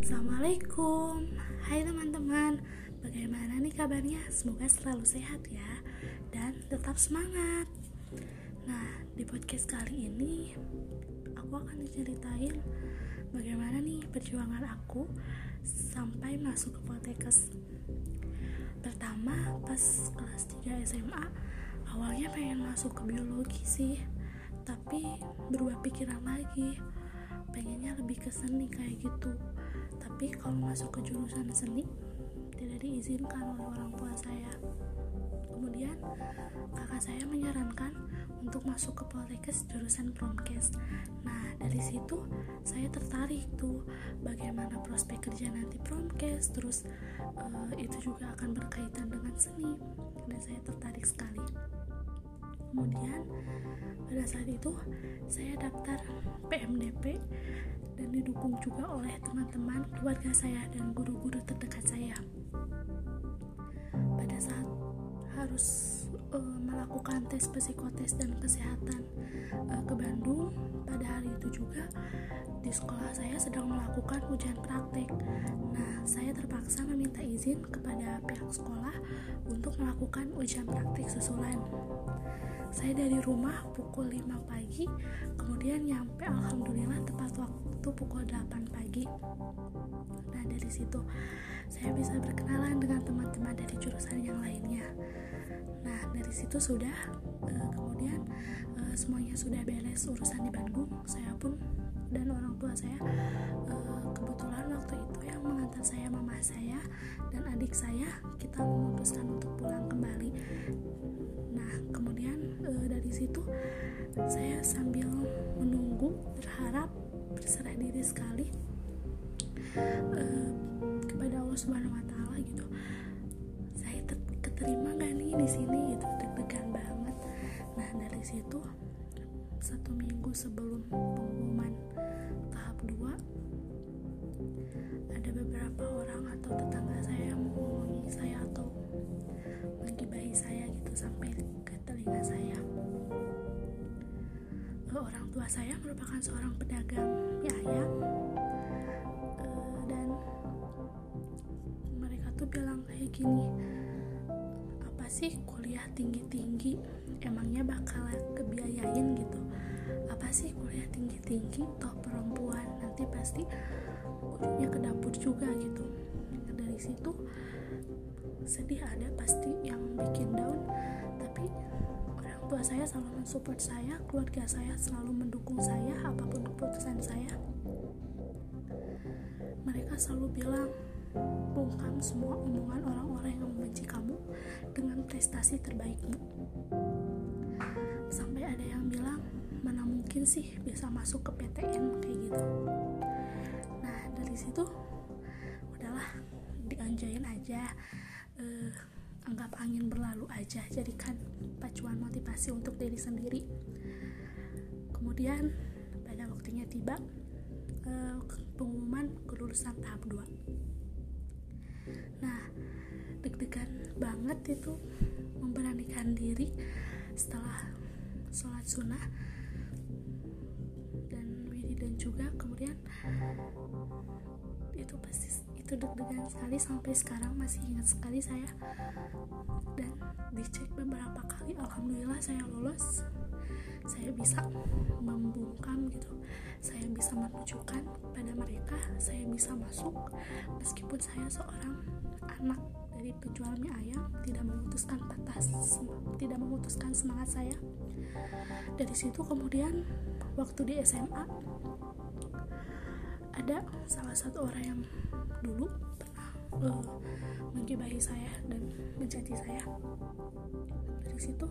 Assalamualaikum. Hai teman-teman Bagaimana nih kabarnya? Semoga selalu sehat ya Dan tetap semangat. Nah di podcast kali ini Aku akan ceritain Bagaimana nih perjuangan aku Sampai masuk ke Poltekkes. Pertama pas kelas 3 SMA Awalnya pengen masuk ke biologi sih Tapi berubah pikiran lagi. Pengennya lebih ke seni kayak gitu tapi kalau masuk ke jurusan seni tidak diizinkan oleh orang tua saya. Kemudian kakak saya menyarankan untuk masuk ke Poltekkes jurusan Promkes. Nah dari situ saya tertarik tuh bagaimana prospek kerja nanti Promkes terus uh, itu juga akan berkaitan dengan seni. Dan saya tertarik sekali kemudian pada saat itu saya daftar PMDP dan didukung juga oleh teman-teman keluarga saya dan guru-guru terdekat saya. Pada saat harus uh, melakukan tes psikotes dan kesehatan uh, ke Bandung pada hari itu juga di sekolah saya sedang melakukan ujian praktek. Nah saya terpaksa meminta izin kepada pihak sekolah untuk melakukan ujian praktek susulan saya dari rumah pukul 5 pagi kemudian nyampe alhamdulillah tepat waktu pukul 8 pagi. Nah dari situ saya bisa berkenalan dengan teman-teman dari jurusan yang lainnya. Nah dari situ sudah uh, kemudian uh, semuanya sudah beres urusan di Bandung saya pun dan orang tua saya uh, kebetulan waktu itu yang mengantar saya mama saya dan adik saya kita memutuskan untuk pulang kembali kemudian uh, dari situ saya sambil menunggu berharap berserah diri sekali uh, kepada Allah Subhanahu Wa Taala gitu. Saya keterima gak nih di sini gitu deg-degan banget. Nah dari situ satu minggu sebelum pengumuman tahap 2 ada beberapa orang atau tetangga saya yang menghubungi saya atau menggibahi saya gitu sampai ke telinga saya. Orang tua saya merupakan seorang pedagang mie ayam dan mereka tuh bilang kayak gini apa sih kuliah tinggi-tinggi? Emangnya bakal kebiayain gitu? Apa sih kuliah tinggi-tinggi? Toh perempuan nanti pasti ujungnya ke dapur juga gitu. Dari situ sedih ada pasti yang bikin down. Tapi orang tua saya selalu mensupport saya keluarga saya selalu mendukung saya apa pun keputusan saya. Mereka selalu bilang bungkam semua omongan orang-orang yang membenci kamu dengan prestasi terbaikmu. Sampai ada yang bilang mana mungkin sih bisa masuk ke PTN kayak gitu. Nah dari situ udahlah dianjain aja uh, anggap angin berlalu aja jadikan pacuan motivasi untuk diri sendiri. Kemudian pada waktunya tiba uh, pengumuman kelulusan tahap 2 nah deg-degan banget itu memberanikan diri setelah sholat sunnah dan wiridan juga kemudian itu pasti itu deg-degan sekali sampai sekarang masih ingat sekali saya. Dan dicek beberapa kali alhamdulillah saya lolos. Saya bisa membungkam gitu. Saya bisa menunjukkan pada mereka saya bisa masuk. Meskipun saya seorang anak dari penjual mie ayam tidak memutuskan patah tidak memutuskan semangat saya. Dari situ kemudian waktu di SMA ada salah satu orang yang dulu pernah uh, menggibahi saya dan mencaci saya. Dari situ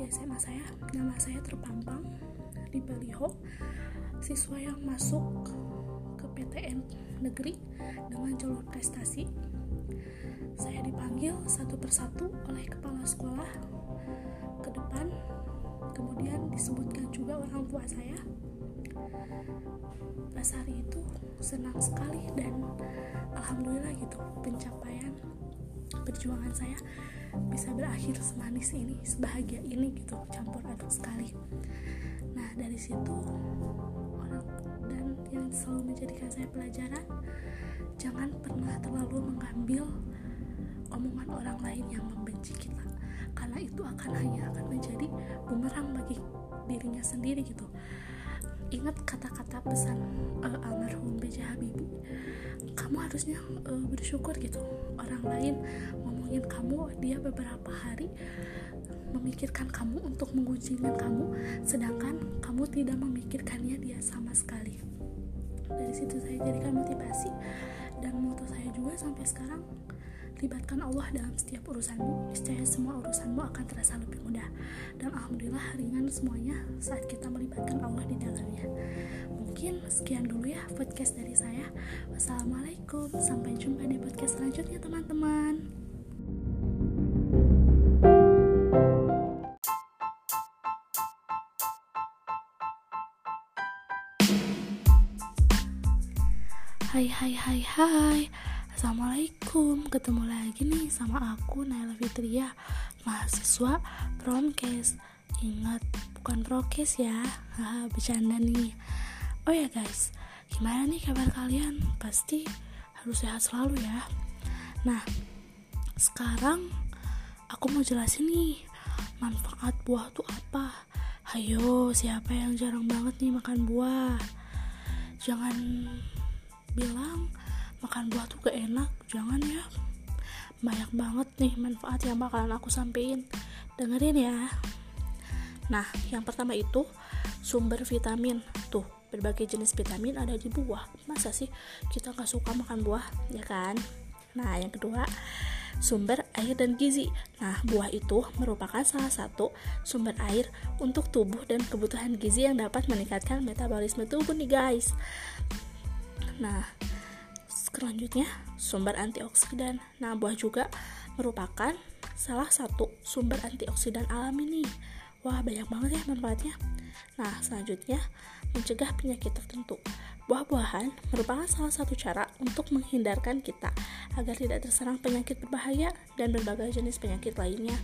di SMA saya nama saya terpampang di baliho. Siswa yang masuk ke PTN negeri dengan jalur prestasi. Saya dipanggil satu persatu oleh kepala sekolah ke depan. Kemudian disebutkan juga orang tua saya pas hari itu senang sekali dan alhamdulillah gitu pencapaian perjuangan saya bisa berakhir semanis ini sebahagia ini gitu campur aduk sekali. Nah dari situ dan yang selalu menjadikan saya pelajaran jangan pernah terlalu mengambil omongan orang lain yang membenci kita karena itu akan hanya akan menjadi bumerang bagi dirinya sendiri gitu ingat kata-kata pesan uh, almarhum B.J. Habibie kamu harusnya uh, bersyukur gitu orang lain ngomongin kamu dia beberapa hari memikirkan kamu untuk mengujikan kamu sedangkan kamu tidak memikirkannya dia sama sekali dari situ saya jadikan motivasi dan moto saya juga sampai sekarang libatkan Allah dalam setiap urusanmu niscaya semua urusanmu akan terasa lebih mudah. Dan alhamdulillah ringan semuanya saat kita melibatkan Allah di dalamnya. Mungkin sekian dulu ya podcast dari saya. Wassalamualaikum sampai jumpa di podcast selanjutnya teman-teman. Hai hai hai hai Assalamualaikum Ketemu lagi nih sama aku Naila Fitria Mahasiswa Promkes Ingat bukan prokes ya? Haha bercanda nih. Oh ya guys Gimana nih kabar kalian? Pasti harus sehat selalu ya. Nah Sekarang Aku mau jelasin nih Manfaat buah tuh apa? Hayo siapa yang jarang banget nih makan buah? Jangan bilang makan buah tuh gak enak jangan ya. Banyak banget nih manfaat yang bakalan aku sampein. Dengerin ya. Nah yang pertama itu sumber vitamin. Tuh berbagai jenis vitamin ada di buah. Masa sih kita gak suka makan buah ya kan? Nah yang kedua sumber air dan gizi. Nah, buah itu merupakan salah satu sumber air untuk tubuh dan kebutuhan gizi yang dapat meningkatkan metabolisme tubuh nih guys. Nah, selanjutnya sumber antioksidan. Nah, buah juga merupakan salah satu sumber antioksidan alami nih. Wah, banyak banget ya manfaatnya. Nah, selanjutnya mencegah penyakit tertentu. Buah-buahan merupakan salah satu cara untuk menghindarkan kita agar tidak terserang penyakit berbahaya dan berbagai jenis penyakit lainnya.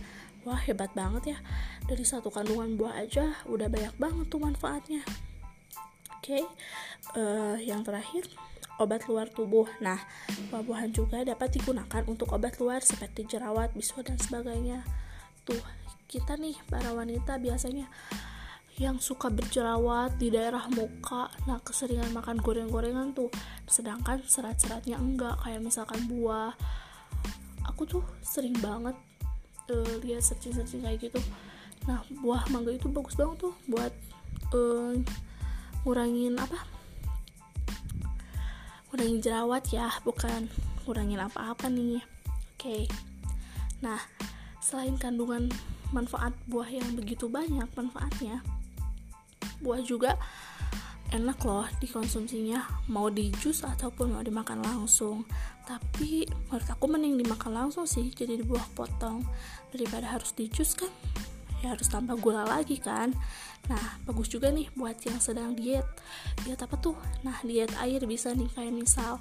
Wah, hebat banget ya. Dari satu kandungan buah aja udah banyak banget tuh manfaatnya. Oke, okay. uh, eh, yang terakhir obat luar tubuh. Nah, buah-buahan juga dapat digunakan untuk obat luar seperti jerawat, bisul dan sebagainya. Tuh, kita nih para wanita biasanya yang suka berjerawat di daerah muka, nah keseringan makan goreng-gorengan tuh, sedangkan serat-seratnya enggak, kayak misalkan buah. Aku tuh sering banget uh, lihat searching-searching kayak gitu. Nah, buah mangga itu bagus banget tuh buat uh, ngurangin apa? Ngurangin jerawat ya bukan ngurangin apa-apa nih. Oke. Okay. nah selain kandungan manfaat buah yang begitu banyak manfaatnya buah juga enak loh dikonsumsinya. Mau di jus ataupun mau dimakan langsung. Tapi menurut aku mending dimakan langsung sih jadi di buah potong. Daripada harus di jus kan ya harus tambah gula lagi kan. Nah bagus juga nih buat yang sedang diet. Diet apa tuh? Nah diet air bisa nih kayak misal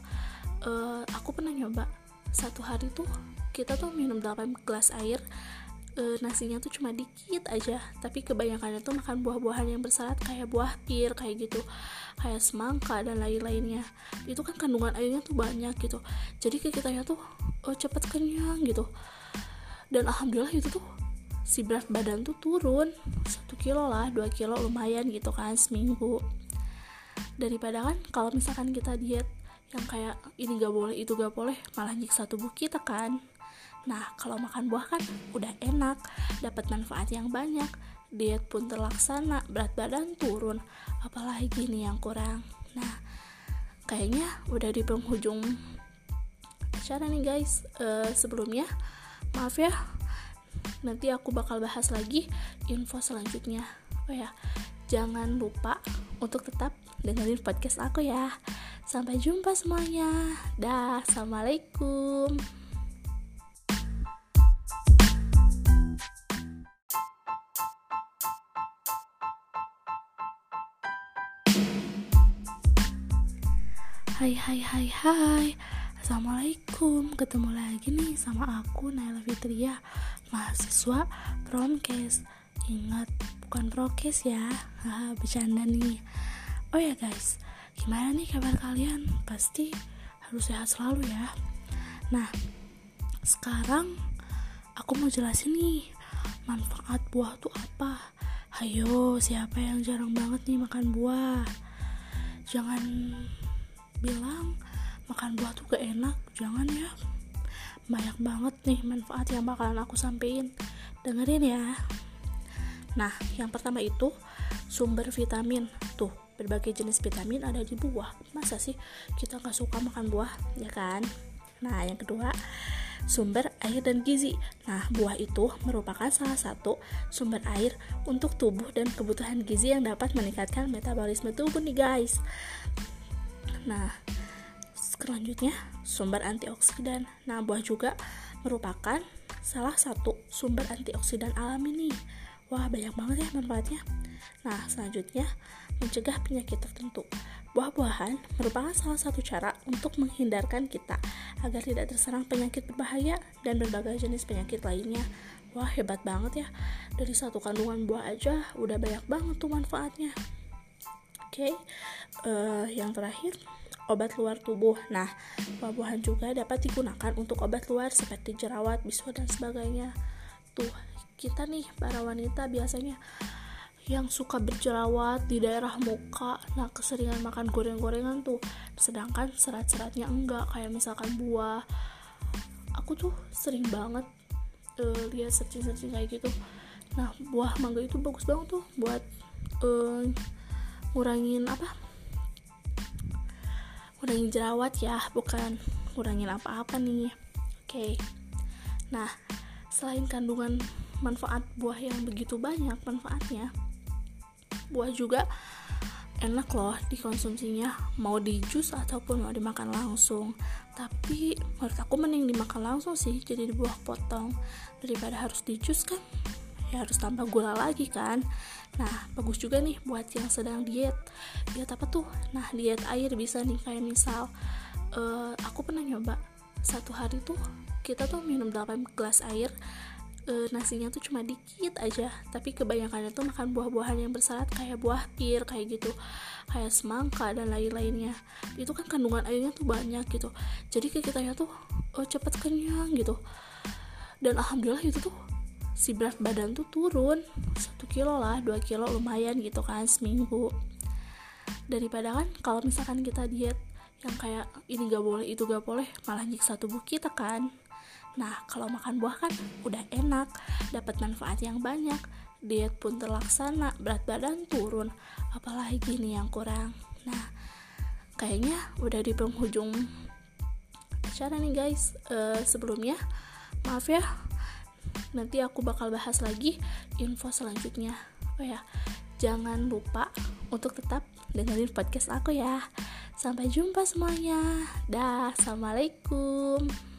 uh, aku pernah nyoba. Satu hari tuh kita tuh minum 8 gelas air uh, nasinya tuh cuma dikit aja. Tapi kebanyakan itu makan buah-buahan yang berserat kayak buah pir kayak gitu. Kayak semangka dan lain-lainnya. Itu kan kandungan airnya tuh banyak gitu. Jadi ke kitanya tuh uh, cepet kenyang gitu. Dan alhamdulillah itu tuh si berat badan tuh turun. Satu kilo lah dua kilo lumayan gitu kan seminggu. Daripada kan kalau misalkan kita diet yang kayak ini gak boleh itu gak boleh malah nyiksa tubuh kita kan. Nah kalau makan buah kan udah enak dapat manfaat yang banyak. Diet pun terlaksana berat badan turun apalagi nih yang kurang. Nah kayaknya udah di penghujung acara nih guys. Uh, sebelumnya maaf ya nanti aku bakal bahas lagi info selanjutnya. Oh ya? Jangan lupa untuk tetap dengerin podcast aku ya. Sampai jumpa semuanya. Dah assalamualaikum. Hai hai hai hai. Assalamualaikum. Ketemu lagi nih sama aku Naila Fitria mahasiswa promkes ingat bukan prokes ya. Haha bercanda nih. Oh ya guys. Gimana nih kabar kalian? Pasti harus sehat selalu ya. Nah sekarang aku mau jelasin nih manfaat buah tuh apa? Hayo, siapa yang jarang banget nih makan buah? Jangan bilang makan buah tuh gak enak, jangan ya. Banyak banget nih manfaat yang bakalan aku sampein. Dengerin ya. Nah, yang pertama itu sumber vitamin. Tuh, berbagai jenis vitamin ada di buah. Masa sih kita gak suka makan buah, ya kan? Nah, yang kedua, sumber air dan gizi. Nah, buah itu merupakan salah satu sumber air untuk tubuh dan kebutuhan gizi yang dapat meningkatkan metabolisme tubuh nih guys. Nah, selanjutnya sumber antioksidan. Nah, buah juga merupakan salah satu sumber antioksidan alami nih. Wah, banyak banget ya manfaatnya. Nah, selanjutnya mencegah penyakit tertentu. Buah-buahan merupakan salah satu cara untuk menghindarkan kita agar tidak terserang penyakit berbahaya dan berbagai jenis penyakit lainnya. Wah, hebat banget ya. Dari satu kandungan buah aja udah banyak banget tuh manfaatnya. Oke, okay. uh, yang terakhir obat luar tubuh. Nah, buah-buahan juga dapat digunakan untuk obat luar seperti jerawat, bisul dan sebagainya. Tuh, kita nih para wanita biasanya yang suka berjerawat di daerah muka nah keseringan makan goreng-gorengan tuh sedangkan serat-seratnya enggak kayak misalkan buah aku tuh sering banget uh, lihat searching-searching kayak gitu nah buah mangga itu bagus banget tuh buat uh, ngurangin apa ngurangin jerawat ya bukan ngurangin apa-apa nih. Oke. Okay. nah selain kandungan manfaat buah yang begitu banyak manfaatnya buah juga enak loh dikonsumsinya. Mau di jus ataupun mau dimakan langsung. Tapi menurut aku mending dimakan langsung sih jadi di buah potong. Daripada harus di jus kan ya harus tambah gula lagi kan. Nah bagus juga nih buat yang sedang diet. Diet apa tuh? Nah diet air bisa nih. Kayak misal uh, aku pernah nyoba. Satu hari tuh kita tuh minum 8 gelas air e, nasinya tuh cuma dikit aja. Tapi kebanyakan itu makan buah-buahan yang berserat kayak buah pir kayak gitu. Kayak semangka dan lain-lainnya. Itu kan kandungan airnya tuh banyak gitu. Jadi kayak kita ya tuh oh, cepet kenyang gitu. Dan alhamdulillah itu tuh si berat badan tuh turun satu kilo lah dua kilo lumayan gitu kan seminggu daripada kan kalau misalkan kita diet yang kayak ini gak boleh itu gak boleh malah nyiksa tubuh kita kan Nah, kalau makan buah kan udah enak, dapat manfaat yang banyak, diet pun terlaksana, berat badan turun, apalagi nih yang kurang. Nah, kayaknya udah di penghujung acara nih guys. Uh, sebelumnya, maaf ya, nanti aku bakal bahas lagi info selanjutnya. Oh ya, jangan lupa untuk tetap dengerin podcast aku ya. Sampai jumpa semuanya. Dah, assalamualaikum.